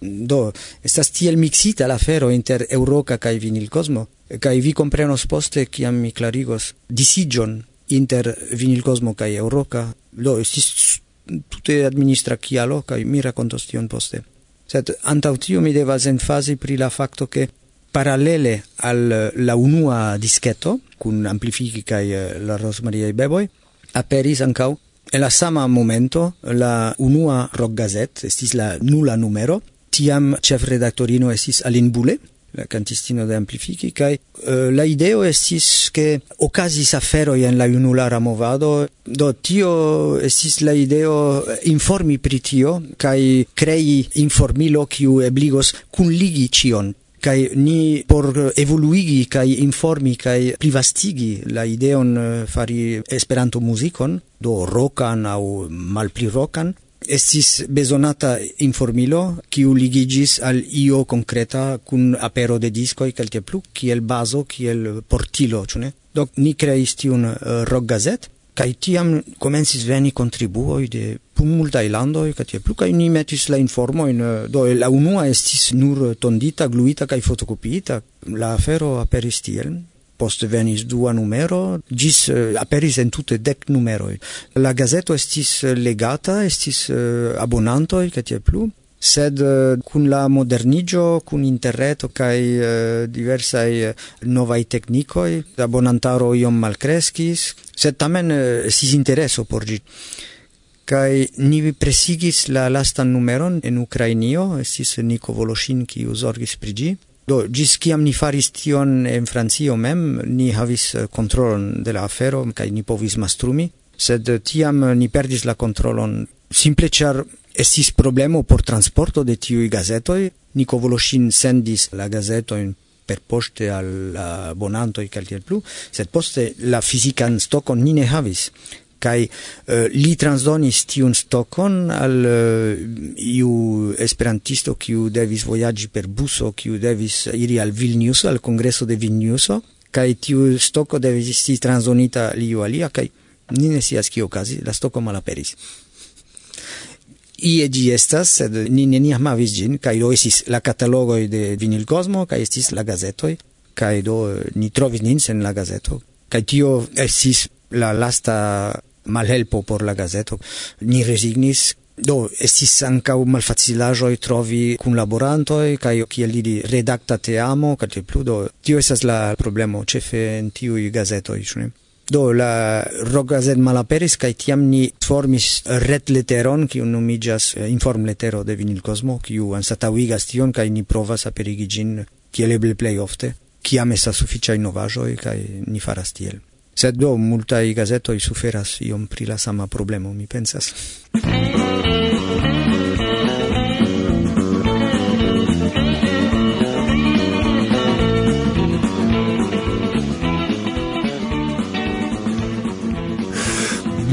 do estas tiel mixita la fero inter Eŭroka kaj vinilkosmo kaj vi komprenos poste kiam mi klarigos disiĝon inter vinilkosmo kaj Euroca? Do estis tute administra kialo kaj mi rakontos tion poste. Sed antaŭ tio mi devas enfazi pri la fakto ke paralele al la unua disketo kun amplifiki kaj eh, la rosmariaj Beboy aperis ankaŭ En la sama momento la unua rock gazette estis la nula numero tiam ĉefredaktorino estis Aline Boulet, la cantistino de Amplifiki, kai uh, la ideo estis che ocasis aferoi en la junulara movado, do tio estis la ideo informi pri tio, kai crei informilo kiu ebligos kunligi cion, kai ni por evoluigi kai informi kai privastigi la ideon fari Esperanto muzikon do rokan au malpli rokan estis bezonata informilo kiu ligigis al io concreta kun apero de discoi calte plu kiel bazo kiel portilo ĉu ne? Do ni kreis tiun uh, rock gazet kaj tiam komencis veni kontribuoj de multaj landoj kaj tiel plu kaj ni metis la informojn eh, do la unua estis nur tondita gluita kaj fotokopiita. La afero aperis tiel post venis dua numero, gis uh, aperis en tutte dec numeroi. La gazeto estis eh, legata, estis uh, abonantoi, ca tie plu, sed uh, kun la modernigio, kun interreto kai uh, diversai novai teknikoj, abonantaro iom malcrescis sed tamen estis intereso por gi. Kai ni presigis la lastan numeron en Ukrainio, estis Niko Voloshin, ki uzorgis pri gi. Do, gis ciam ni faris tion en Francio mem, ni havis eh, controlon de la afero, cae ni povis mastrumi, sed eh, tiam eh, ni perdis la controlon simple char estis problemo por transporto de tiui gazetoi, Nicovoloshin sendis la gazetoin per poste al bonanto e caltier plu, sed poste la fisican stocon ni ne havis. kai uh, li transdonis tiun stokon al uh, iu esperantisto kiu devis vojaĝi per buso kiu devis iri al Vilnius al kongreso de Vilnius kai tiu stoko devis esti transdonita liu alia kai ni ne scias kio okazi la stoko malaperis ie gi estas sed ni neniam havis ĝin kaj do estis la katalogoj de vinilkosmo kaj estis la gazetoj kaj do eh, ni trovis nin sen la gazeto kaj tio estis la lasta malhelpo por la gazeto. Ni resignis, do estis ancau malfacilajoi trovi kunlaborantoj cae kiel redacta te amo kaj plu do tio esas la problemo cefe in tiui gazetoi, cune? Do la rogazet malaperis cae tiam ni formis retleteron kiu eh, inform lettero de Vinil Cosmo, kiu ansatauigas tion cae ni provas aperigi gin, kiel eble plei ofte kiam esas sufiĉaj novajoi, cae ni faras tiel. Sed do, multai gazetoi suferas iom pri la sama problemo, mi pensas.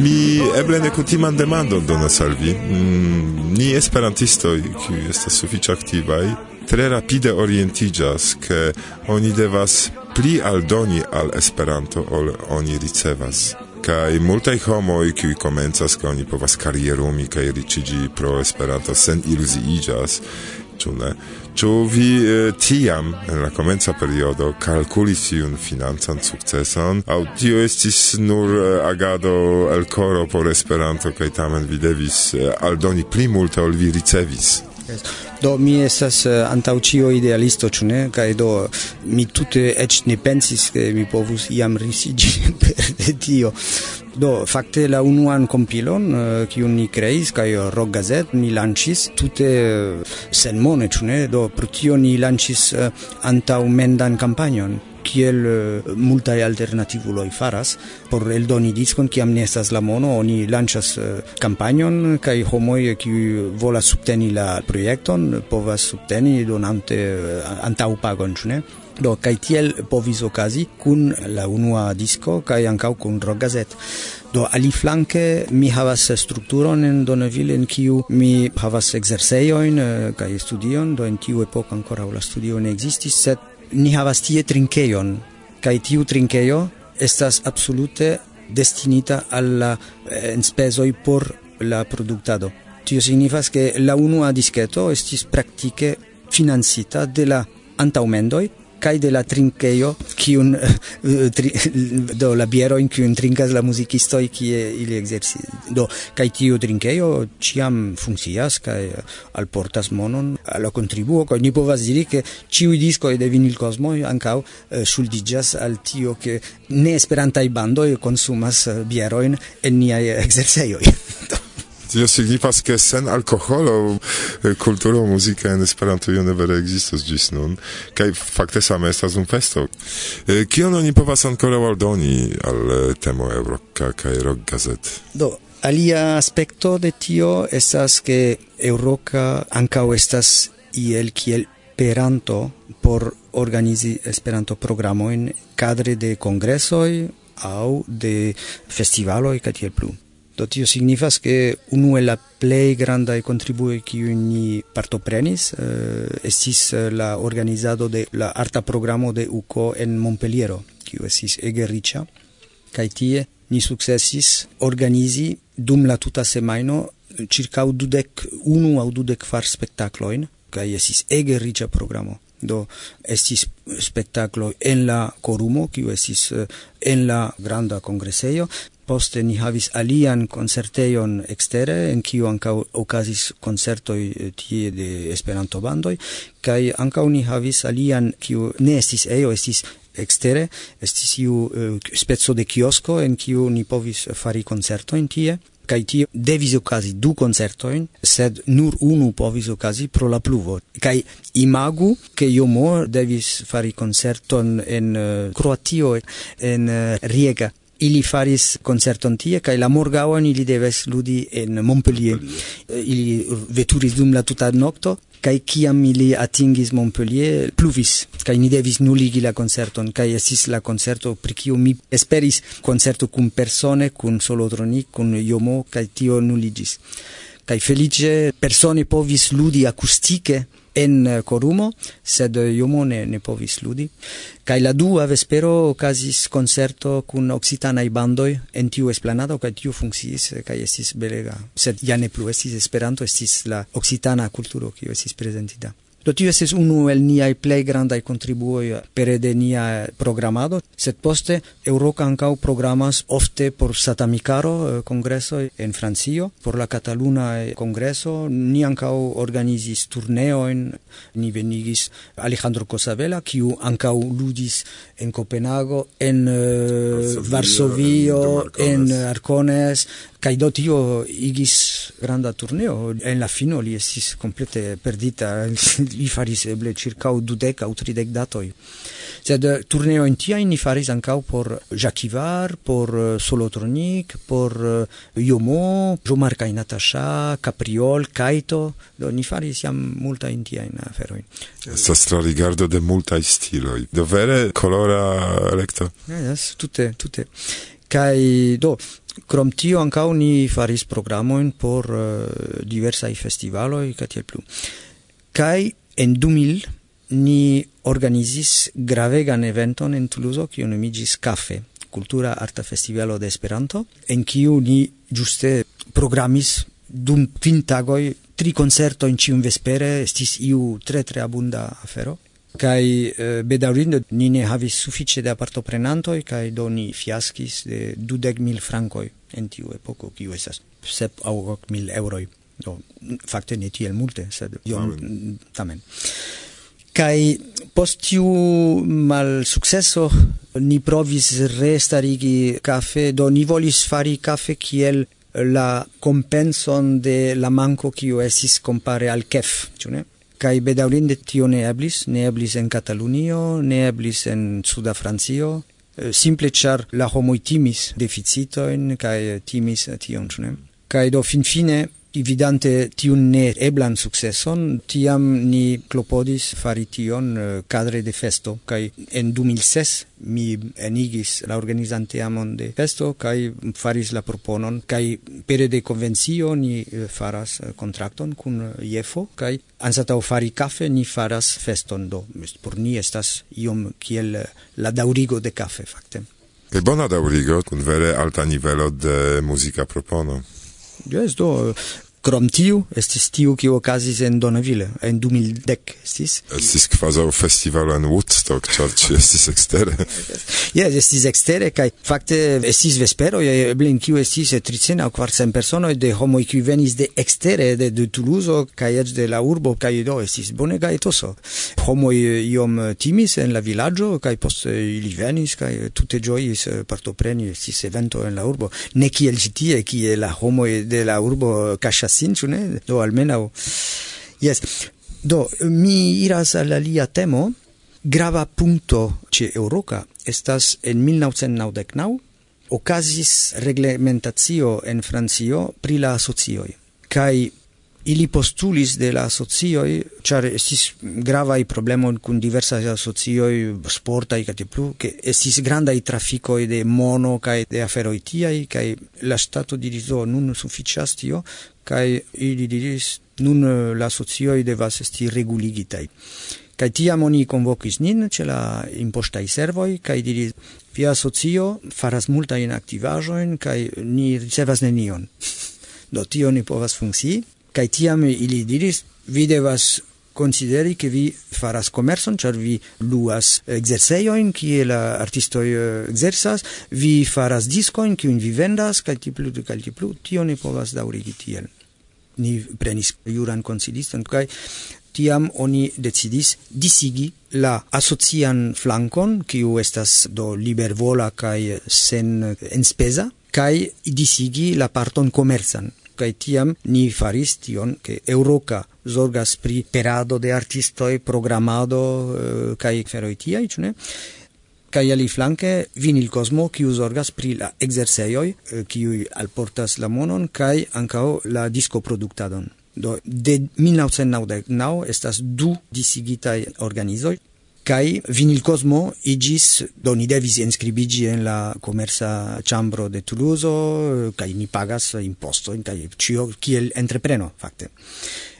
Mi eble ne kutiman demandon donas al vi. Mm, ni esperantistoj, kiuj estas sufiĉe aktivaj, tre rapide orientigas, che oni devas pli aldoni al Esperanto ol oni ricevas. Kaj multaj homoj, kiuj komencas, ke oni povas karierumi kaj riĉiĝi pro Esperanto sen iluziiĝas, ĉu ne? Ĉu vi eh, tiam en la komenca periodo kalkulis iun financan sukceson, aŭ tio estis nur eh, agado el koro por Esperanto kaj tamen vi devis eh, aldoni pli multe ol vi ricevis? Yes. Do mi estas eh, antaŭ ĉio idealisto, ĉu ne? Kaj do mi tute eĉ ne pensis ke mi povus iam risiĝi per de tio. Do fakte la unuan kompilon eh, kiun uh, ni kreis kaj Rock Gazette ni lanĉis tute uh, senmone, ĉu ne? Do pro tio ni lanĉis uh, antaŭ mendan kampanjon kiel uh, multaj alternativuloj faras por eldoni diskon kiam ne estas la mono oni lanĉas uh, kampanjon kaj homoj eh, kiuj volas subteni la projekton povas subteni donante uh, antaŭpagon ĉu ne Do, kaj tiel povis okazi kun la unua disco, kai ankaŭ kun rock gazet. Do, ali flanke mi havas strukturon en Donneville en kiu mi havas exerseioin, kai studion, do en tiu epoca ancora la studio ne existis, sed ni havas tie trinkeion, kaj tiu trinkejo estas absolute destinita al la eh, enspezoj por la produktado. Tio signifas ke la unua disketo estis praktike financita de la antaŭmendoj kai de la trinkejo kiun uh, eh, eh, tri, do la biero in kiun trinkas la muzikisto ki ili exerci do kai tiu trinkeio ciam funkcias kai alportas monon al contribuo kai ni povas diri ke ciu e de Vinil Cosmo ankaŭ uh, eh, ŝuldiĝas al tio ke ne esperanta i bando e consumas bieroin en nia ekzercejoj tio signifas ke sen alkoholo kulturo eh, muzika en Esperantujo ne vere ekzistos ĝis nun kaj fakte same estas un festo. Eh, kion oni povas ankoraŭ aldoni al eh, temo Eŭroka kaj rockgazet do alia aspekto de tio estas ke Eŭroka ankaŭ estas iel kiel peranto por organizi esperanto programo en kadre de kongresoj aŭ de festivaloj kaj tiel plu. Do tio signifas che unu el la plej grandaj kontribuoj kiujn ni partoprenis eh, estis eh, la organizado de la arta programo de UCO en Montpelliero, kiu estis ege riĉa. Kaj tie ni sukcesis organizi dum la tuta semaino circa dudek unu aŭ dudek far spektaklojn kaj estis ege riĉa programo. Do estis spektaklo en la Corumo, kiu estis eh, en la granda kongresejo, Poste ni havis alian concerteion extere en kiu anka okazis koncertoj eh, tie de Esperanto bandoi kaj anka ni havis alian, kiu ne estis ejo, estis extere estis iu eh, speco de kiosko, en kiu ni povis fari concerto in tie, kai tio devis okazi du concertoin, sed nur unu povis okazi pro la pluvo. kai imagu che io mo devis fari concerton en eh, uh, Croatio, en uh, Riega, Ili faris concerton tie, kaj la morgaŭon ili deves ludi en Montpellier. Montpellier. Ili veturis dum la tuta nokto kaj kiam ili atingis Montpellier, pluvis, kaj ni devis nuligi la concerton, kaj estis la concerto pri kiu mi esperis concerto cum persone, cum solotronic, cum Jomo kaj tio nuligis. Kaj felice persone povis ludi akustike en eh, Corumo, sed eh, Iomo ne, ne povis ludi. Kaj la dua vespero okazis concerto kun occitanaj bandoj en tiu esplanado, kaj tiu funkciis, kaj eh, estis belega. Sed ja ne plu estis Esperanto, estis la occitana kulturo, kiu estis prezentita. Do tio estis unu el niaj plej grandaj kontribuoj pere de nia programado, sed poste Eŭroka ankaŭ programas ofte por Satamikaro eh, kongresoj en Francio, por la Kataluna eh, kongreso, ni ankaŭ organizis turneojn, ni venigis Alejandro Cosabela, kiu ankaŭ ludis en Kopenhago, en uh, Varsovio, en Arcones, Caido tio igis granda turneo en la fino li estis complete perdita li faris eh, eble circa o dudec o tridec datoi. Sed eh, turneo en tia ni faris ancau por Jacquivar por eh, Solotronic por Yomo Jomar kai Natasha Capriol Caito do ni faris iam multa in tia in aferoi. Sta stra rigardo de multa stiloi. Do vere colora electo eh, yes, tutte tutte kai do Krom tio ankaŭ ni faris programojn por uh, diversaj festivaloj kaj tiel plu. Kaj en 2000 ni organizis gravegan eventon en Tuluzo kiu nomiĝis Cafe, kultura arta festivalo de Esperanto, en kiu ni ĝuste programis dum kvin tagoj tri koncertojn ĉiun vespere estis iu tre tre abunda afero kai eh, bedaurinde ni ne havis suffice da partoprenantoi kai do ni fiaskis de 2000 francoi en tiu epoko kiu esas sep au 1000 euroi. Do fakte ne tiel multe sed io tamen. kai post tiu mal successo ni provis restarigi cafe do ni volis fari cafe kiel la compenson de la manco kiu esis compare al kef ĉu ne? kai bedaurinde tio ne eblis, ne eblis en Katalunio, ne eblis en Suda Francio, eh, simple char la homoj timis deficitojn kai timis tion, chune kai do finfine evidente tiun ne eblan successon tiam ni klopodis fari tion eh, kadre de festo. Kaj en 2006 mi enigis la organizante amon de festo kaj faris la proponon. Kaj pere de konvencio ni eh, faras eh, kontrakton kun jefo kaj anstataŭ fari kafe ni faras feston. Do por ni estas iom kiel la daŭrigo de kafe fakte. Kaj bona daŭrigo kun vere alta nivelo de muzika propono. Yes, do, Crom tiu, estis tiu qui ocasis en Donaville, en 2010, estis? Estis que fasau festival en Woodstock, char ci estis exterre. yes, estis exterre, cae facte estis vespero, e blin quiu estis tricena o quartcent personoi de homoi qui venis de exterre, de, de Toulouse, cae ets de la urbo, cae do, estis bone gae toso. Homoi iom timis en la villaggio, cae post ili venis, cae tutte joyis partopreni estis evento en la urbo. Ne ciel citie, cie la homoi e de la urbo cacias sin, ĉu ne? Do almenaŭ jes. Do mi iras al alia temo. Grava punto ĉe Eŭropa estas en 1999 okazis reglementacio en Francio pri la asocioj kaj ili postulis de la asocioj, ĉar estis gravaj problemoj kun diversaj asocioj, sportaj kaj plu, ke estis grandaj trafikoj de mono kaj de aferoj tiaj, kaj la ŝtato diris do nun sufiĉas tio kai ili diris nun eh, la socioj devas esti reguligitai kai tiam oni convocis nin ce la impostai servoi, kai diris, via socio faras multa in activajoin, kai ni ricevas nenion. Do tio ni povas funci, kai tiam ili diris, vi devas consideri che vi faras commerson, char vi luas exerceioin, kie la artistoi eh, exersas, vi faras discoin, kiun vi vendas, calti plu, calti plu, tio ne povas daurigi tiel. Ni prenis juran consiliston, kai tiam oni decidis disigi la asocian flankon, kiu estas do libervola kai sen eh, enspeza, kai disigi la parton commersan. Kai tiam ni faris tion, che Euroca zorgas pri perado de artistoi, programado eh, kai kaj feroi tiaj, ĉu ne? kai ali flanke vinil cosmo kiu zorgas pri la exersejoj eh, kiu alportas la monon kai ankao la disco produktadon do de 1999 estas du disigitaj organizoj kai vinil cosmo igis do ni devis inscribigi en la commersa chambro de Toulouse eh, kai ni pagas imposto in kai cio kiel entrepreno fakte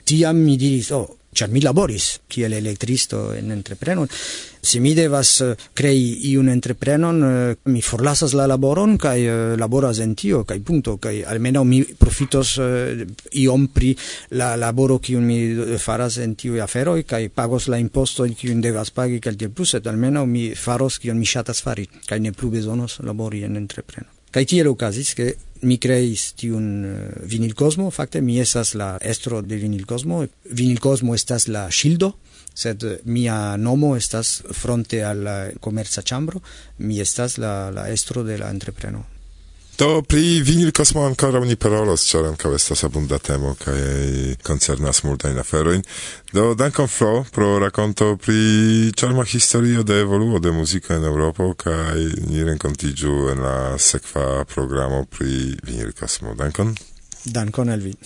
tiam mi diris, oh, ĉar mi laboris kiel elektristo en entrepreno, se mi devas eh, crei iun entreprenon, eh, mi forlasas la laboron kaj eh, laboras en tio kai punto kai almeno mi profitos iom pri la laboro kiun mi faras en tio aferoi, kai pagos la impostojn kiun devas pagi kaj tiel plus, et almeno mi faros kiun mi shatas fari kai ne plu bezonos labori en entrepreno kai tiel okazis, ke mi creis tiun eh, vinilcosmo, fakte mi esas la estro de vinil cosmo, vinil cosmo estas la shildo, sed eh, mia nomo estas fronte al eh, la comerza chambro, mi estas la, la estro de la entrepreno. Do pri vinil kosmo ancora ni parolos, ĉar ankaŭ estas abunda temo kaj koncernas multajn aferojn. Do dankon Flo pro rakonto pri ĉarma historio de evoluo de muziko en Eŭropo kaj ni renkontiĝu en la sekva programo pri vinil kosmo. Dankon. Dankon al vi.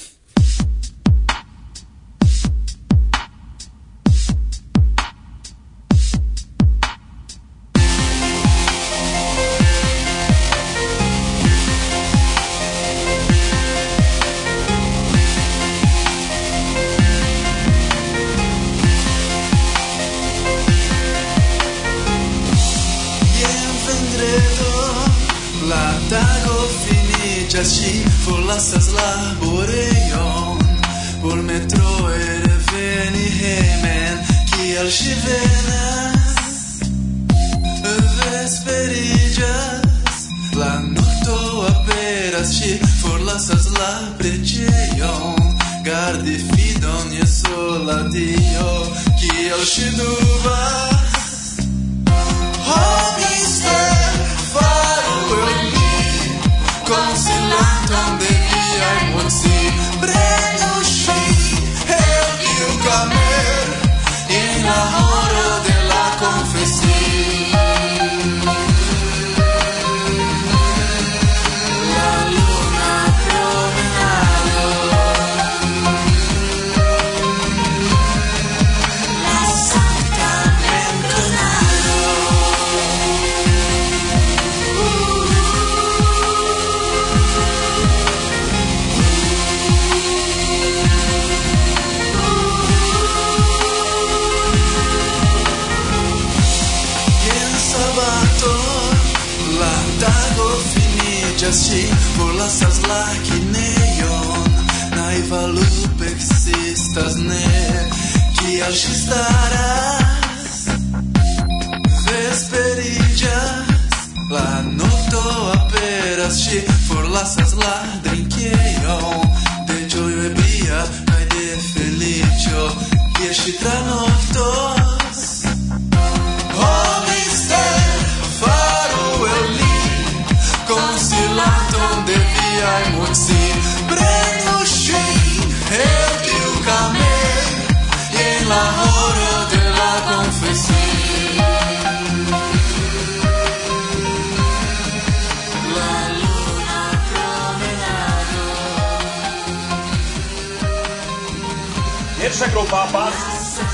gruba bas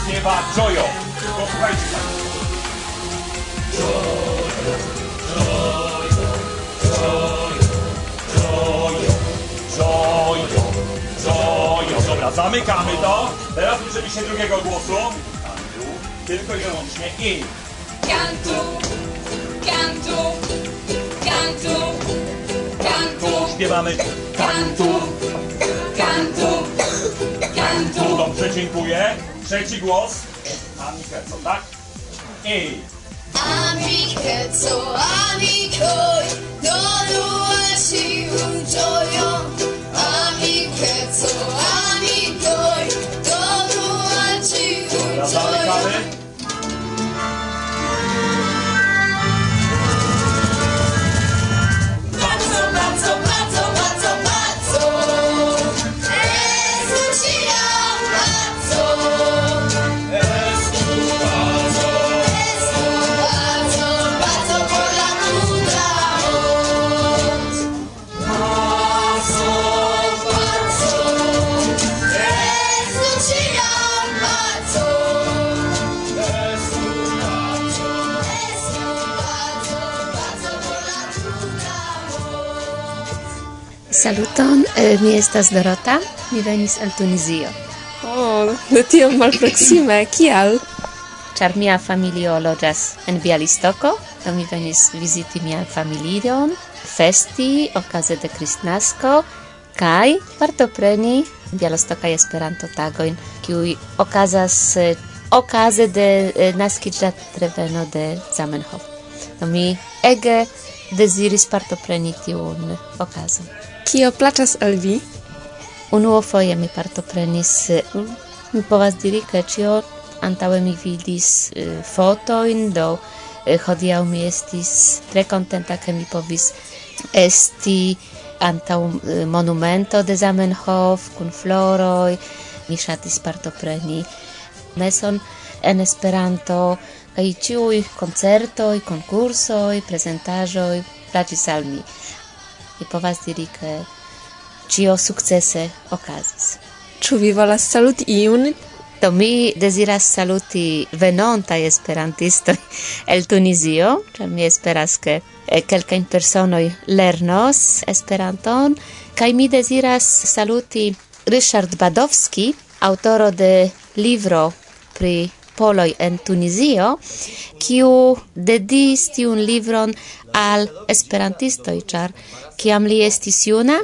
śpiewa Jojo. Posłuchajcie Państwo. Tak. Jojo, Jojo, Jojo, Jojo, Jojo, Dobra, zamykamy to. Teraz uczymy się drugiego głosu. Tylko i wyłącznie i. Kantu, kantu, kantu, kantu. Śpiewamy kantu, kantu, kantu dziękuję. Trzeci głos. Ami Kerco, tak? I... Ami Kerco, Ami Koj, dolułaci uczoją. Ami Kerco, Ami Koj, dolułaci uczoją. Saluton, eh, mi estas Dorota, mi venis el Tunizio. Oh, de tiom malproksime, kial? Ĉar mia familio loĝas en Bialistoko, do mi venis viziti mian familion, festi okaze de Kristnasko kaj partopreni Bialostokaj Esperanto-tagojn, kiuj okazas eh, okaze de eh, naskiĝa reveno de Zamenhof. Do mi ege deziris partopreni tiun okazon. Kio placas al vi? Unuo foje mi partoprenis. Eh, mi povas diri, ke ĉio antaŭe mi vidis eh, fotojn, do eh, hodiaŭ mi estis tre kontenta, ke mi povis esti antaŭ monumento de Zamenhof kun floroj. Mi ŝatis partopreni meson en Esperanto kaj ĉiuj koncertoj, konkursoj, prezentaĵoj plaĉis al mi mi povas diri ke ĉio sukcese okazis. Ĉu vi volas saluti iun? Do mi deziras saluti venontaj esperantistoj el Tunizio, ĉar mi esperas ke eh, kelkajn personoj lernos Esperanton kaj mi deziras saluti Ryszard Badowski, autoro de livro pri poloj en Tunizio, kiu dedis tiun livron al esperantistoj, ĉar kiam li estis juna,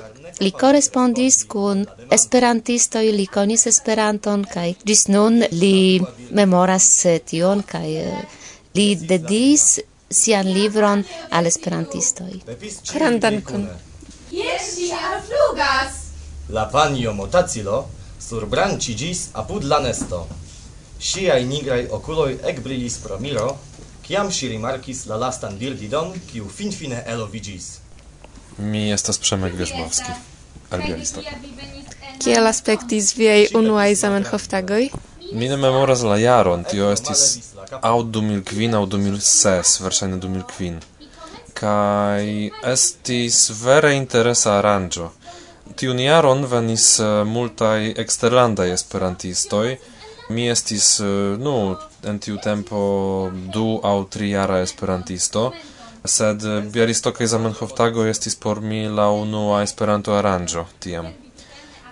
li korespondis kun esperantistoj, li konis Esperanton kaj ĝis nun li memoras tion kaj eh, li dedis sian libron al esperantistoj. Grandan dankon. Jes, ŝi alflugas. La panjo motacilo surbranĉiĝis apud la nesto. Ŝiaj nigraj okuloj ekbrilis pro miro, Kiam ŝi rimarkis la lastan birdidon, kiu finfine eloviĝis? Mi estas Przemek Wierzbowski, el Białystok. Kiel aspektis viaj unuaj Zamenhoftagoj? Mi ne memoras la jaron, tio estis aŭ du mil kvin aŭ du mil ses, verŝajne du mil kvin. Kaj estis vere interesa aranĝo. Tiun jaron venis eh, multaj eksterlandaj esperantistoj. Mi estis, eh, nu, en tiu tempo du aŭ tri jara esperantisto, sed Bialistoka kaj Zamenhof tago estis por mi la unua Esperanto aranĝo tiam.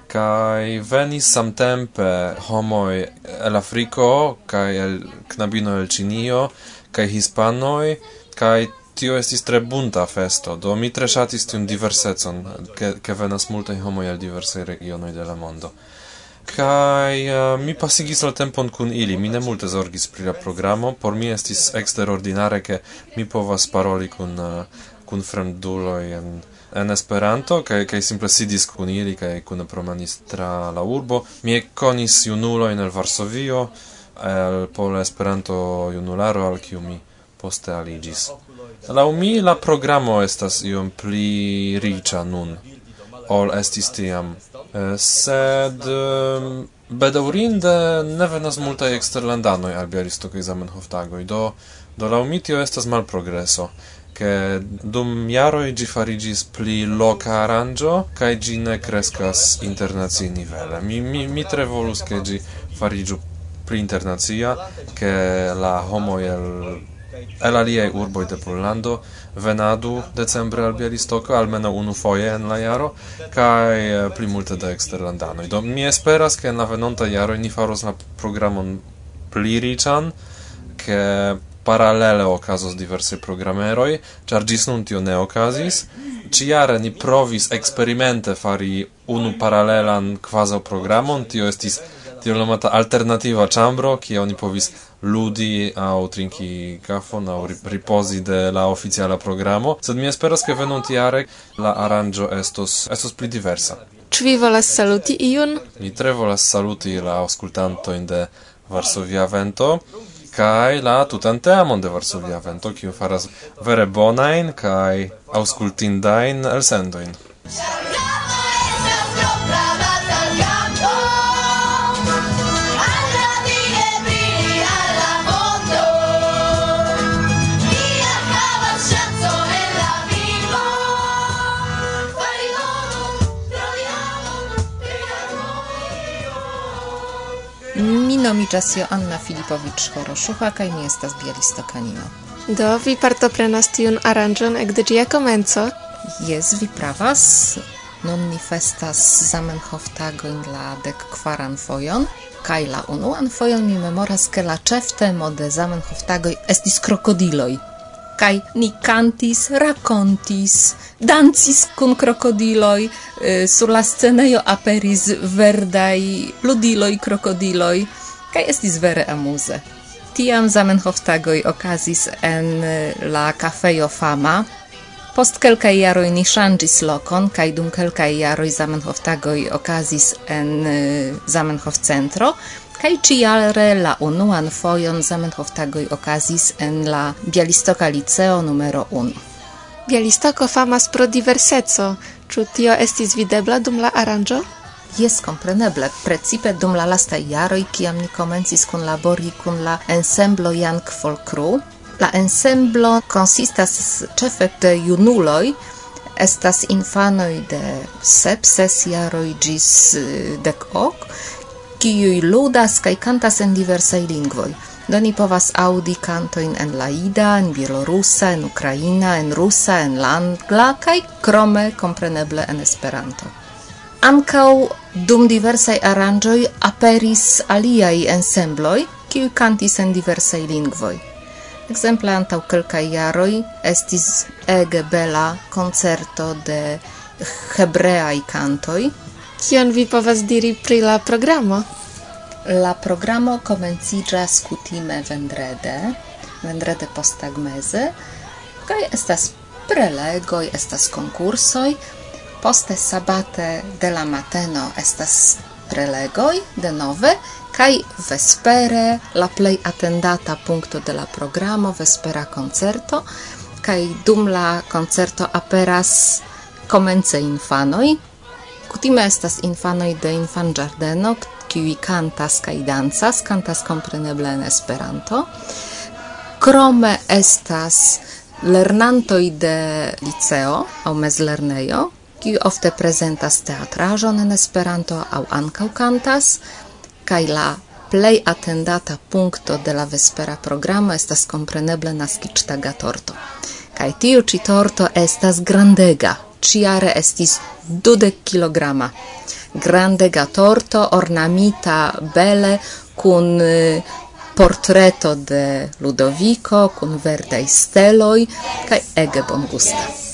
Kaj venis samtempe homoj el Afriko kaj el knabino el Ĉinio kaj hispanoj kaj tio estis tre bunta festo, do mi tre shatis tiun diversecon, ke, ke venas multaj homoj el diversaj regionoj de la mondo. Kai uh, mi pasigis la tempon kun ili, mi ne multe zorgis pri la programo, por mi estis eksterordinare ke mi povas paroli kun uh, kun fremduloj en en Esperanto kaj kaj simple sidis kun ili kaj kun promenis tra la urbo. Mi konis junulo en el Varsovio, el pol Esperanto junularo al kiu mi poste aligis la mi la programo estas iom pli riĉa nun ol estis tiam. Eh, sed ehm, bedaurinde ne venas multaj eksterlandanoj al Bialystokaj Zamenhof tagoj, do do laŭ mi tio estas malprogreso che dum jaroj ĝi farigis pli loka aranĝo kaj ĝi ne kreskas internacie nivele. Mi, mi, mi tre volus, ke ĝi fariĝu pli internacia, ke la homoj el el aliaj urboj de Pollando venadu decembre al Bialistoko almeno unu foie en la jaro kaj eh, pli multe de eksterlandanoj. Do mi esperas ke en la venonta jaro ni faros la programon pli riĉan ke paralele okazos diversi programeroi, char gis nun tio ne okazis. Ĉijare ni provis eksperimente fari unu paralelan quasi programon, tio estis tio nomata alternativa ĉambro kie oni povis ludi aŭ trinki kafon aŭ ripozi de la oficiala programo, sed mi esperas ke venontjare la aranĝo estos estos pli diversa. Ĉu vi volas saluti iun? Mi tre volas saluti la aŭskultantojn de Varsovia Vento kai la tutan teamon de Varsovia Vento, kiu faras vere kai kaj aŭskultindajn. Elsendoin. Mi nomiĝas Anna Filipovic Horoszucha kaj mi estas bialistokanino. Do, vi partoprenas tiun aranĝon ekde ĝia komenco? Jes, vi pravas. Nun ni festas Zamenhof-tagojn la dek kvaran fojon, kaj la unuan fojon mi memoras, ke la ĉeftemo de Zamenhof-tagoj estis krokodiloj kai ni cantis, racontis, dancis kun krokodiloi, eh, sur la sceneio aperis verdai ludiloi krokodiloi, kai estis vere amuse. Tiam Zamenhof tagoi okazis en la cafeio fama, Post kelkaj jaroj ni ŝanĝis lokon kaj dum kelkaj jaroj Zamenhof tagoj okazis en Zamenhof centro Kaj ciare la unuan fojon Zamenhof tagoj okazis en la Bialistoka liceo numero 1. Bialistoko famas pro diverseco. Ĉu tio estis videbla dum la aranĝo? Jes, kompreneble, precipe dum la lastaj jaroj, kiam ni komencis kunlabori kun la ensemblo Jank Folkru. La ensemblo konsistas ĉefe de junuloj, estas infanoj de sep, ses jaroj ĝis eh, dek ok, kiuj ludas kaj kantas en diversaj lingvoj do ni povas audi kantojn en la ida, en bielorusa, en ukraina, en rusa, en angla kaj krome kompreneble en Esperanto. Ankaŭ dum diversaj aranĝoj aperis aliaj ensembloj, kiuj kantis en diversaj lingvoj. Ekzemple antaŭ kelkaj jaroj estis ege bela koncerto de hebreaj kantoj. Kion vi povas diri pri la programo? La programo komenciĝas kutime vendrede, vendrede posttagmeze, kaj estas prelegoj, estas konkursoj, poste sabate de la mateno estas prelegoj denove kaj vespere la plej atendata punkto de la programo vespera koncerto kaj dum la koncerto aperas komence infanoj. Kutime estas infanoj de infan ĝardeno kiwi kantas kaj dancas, kantas kompreneble en Esperanto. Krome estas lernantoj de liceo aŭ mezlernejo, kiu ofte prezentas teatraĵon en Esperanto aŭ ankaŭ kantas, kaj la plej atendata punkto de la vespera programo estas kompreneble naskiĝtaga torto. Kaj tiu ĉi torto estas grandega, ciare estis dudek kilograma grandega torto ornamita bele cun eh, portreto de Ludovico, cun verdai steloi, cae ege bon gusta.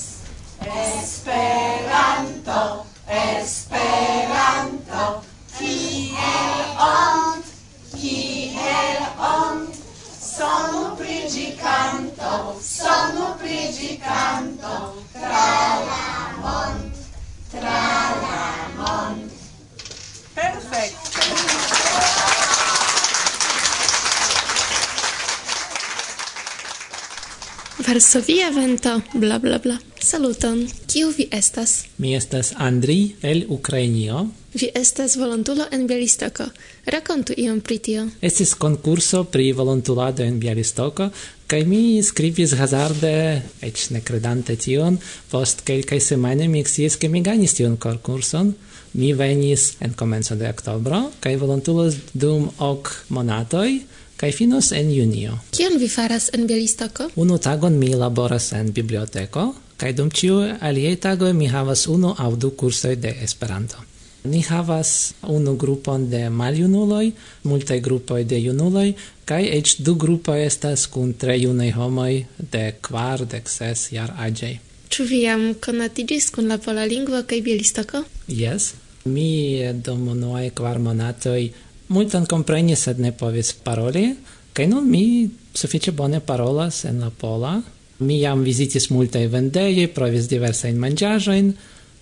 Varsovia vento, bla bla bla. Saluton, kiu vi estas? Mi estas Andri el Ukrainio. Vi estas volontulo en Bialistoko. Rakontu iom pri tio. Estis konkurso pri volontulado en Bialistoko, kaj mi skribis hazarde, eĉ ne kredante tion, post kelkaj semajnoj mi sciis, ke mi gajnis tiun konkurson. Mi venis en komenco de oktobro, kaj volontulos dum ok monatoj, kai finos en junio. Kion vi faras en Bialistoko? Unu tagon mi laboras en biblioteko, kai dum ĉiu aliaj tagoj mi havas unu aŭ du kursoj de Esperanto. Ni havas unu grupon de maljunuloj, multaj grupoj de junuloj, kaj eĉ du grupoj estas kun tre junaj homoj de kvar, dek ses jar aĝaj. Ĉu vi jam konatiĝis kun la pola lingvo kaj Bielistoko? Jes. Mi dum unuaj kvar monatoj multan komprenis, sed ne povis paroli, kaj nun mi sufiĉe bone parolas en la pola. Mi jam vizitis multaj vendejoj, provis diversajn manĝaĵojn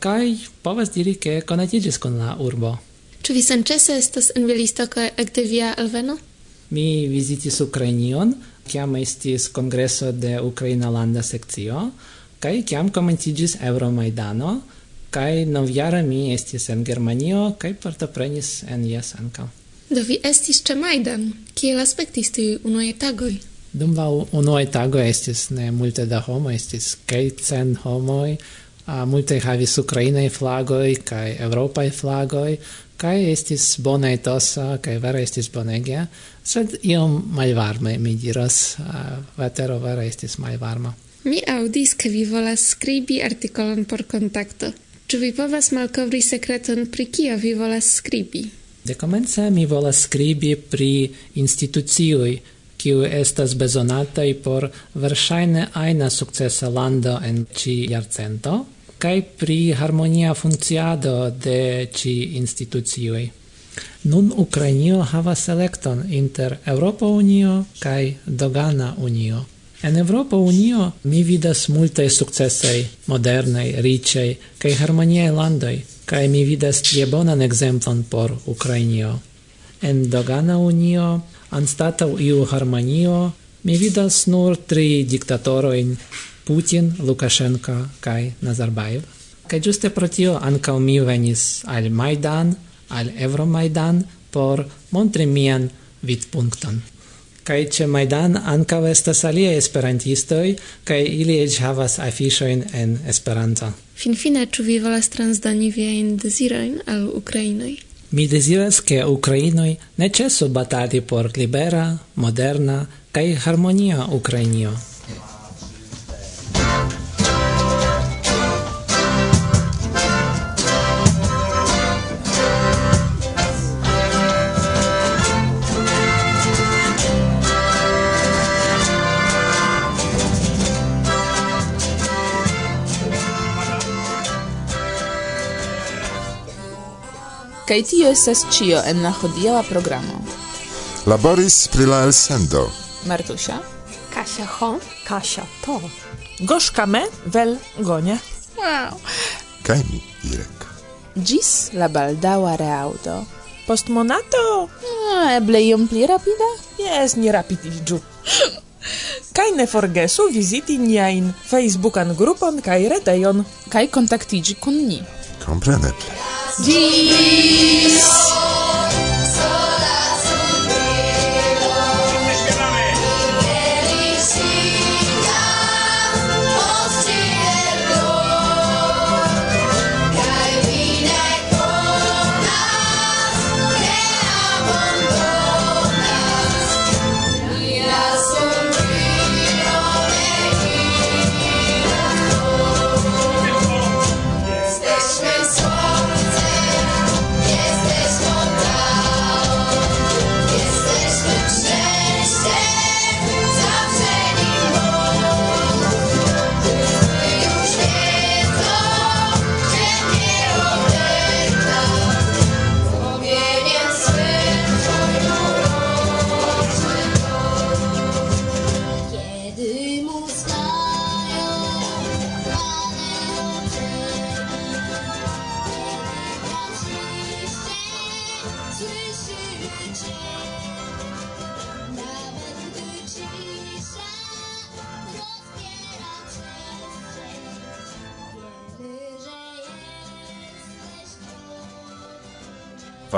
kaj povas diri ke konatiĝis kun la urbo. Ĉu vi senĉese estas en Belisto kaj ekde via alveno? Mi vizitis Ukrainion, kiam estis kongreso de Ukraina landa sekcio, kaj kiam komenciĝis Euromajdano, kaj novjare mi estis en Germanio kaj partoprenis en jes ankaŭ. Do vi estis ĉe Majdan, kiel aspektis tiuj unuaj tagoj? Dum la unuaj tagoj estis ne multe da homo, estis kelkcent homoj, a multe havis ukrainaj flagoj kaj eŭropaj flagoj, kaj estis bona etosa, kaj vera estis bonege, sed iom malvarme, mi diras, vetero vera estis malvarma. Mi audis, ke vi volas skribi artikolon por kontakto. Ĉu vi povas malkovri sekreton pri kio vi volas skribi? Dekomence mi volas scribi pri institucioj, kiu estas bezonataj por verŝajne ajna sukcesa lando en ĉi jarcento, kaj pri harmonia funkciado de ĉi institucioj. Nun Ukrainio havas elekton inter Eŭropa Unio kaj Dogana Unio. En Eŭropa Unio mi vidas multaj sukcesaj, modernaj, riĉaj kaj harmoniaj landoj, kai mi vidas tie bonan exemplon por Ukrainio. En dogana unio, anstata iu harmonio, mi vidas nur tri diktatoroin, Putin, Lukashenko kai Nazarbayev. Kai juste pro tio ancau mi venis al Maidan, al Euromaidan, por montri mian vidpunkton kai che maidan ankaŭ estas aliaj esperantistoi kaj ili eĉ havas afiŝojn en Esperanto. Finfine, ĉu vi volas transdoni viajn dezirojn al Ukrainoj? Mi deziras, ke Ukrainoj ne ĉesu batali por libera, moderna kaj harmonia Ukrainio. Kaj tio estas ĉio en la hodiaŭa programo. Laboris pri la elsendo. Martusia. Kasia ho. Kasia to. Gorzka me vel gonie. Wow. Kaj mi, Irek. Gis la baldaŭa reaŭdo. Post monato? No, eble iom pli rapida? Jes, ni rapidiĝu. Kaj ne forgesu viziti niajn Facebookan grupon kaj retejon. Kaj kontaktiĝi kun ni. Kompreneble. Jesus.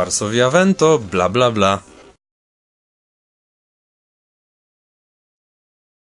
Varsovia vento, bla bla bla.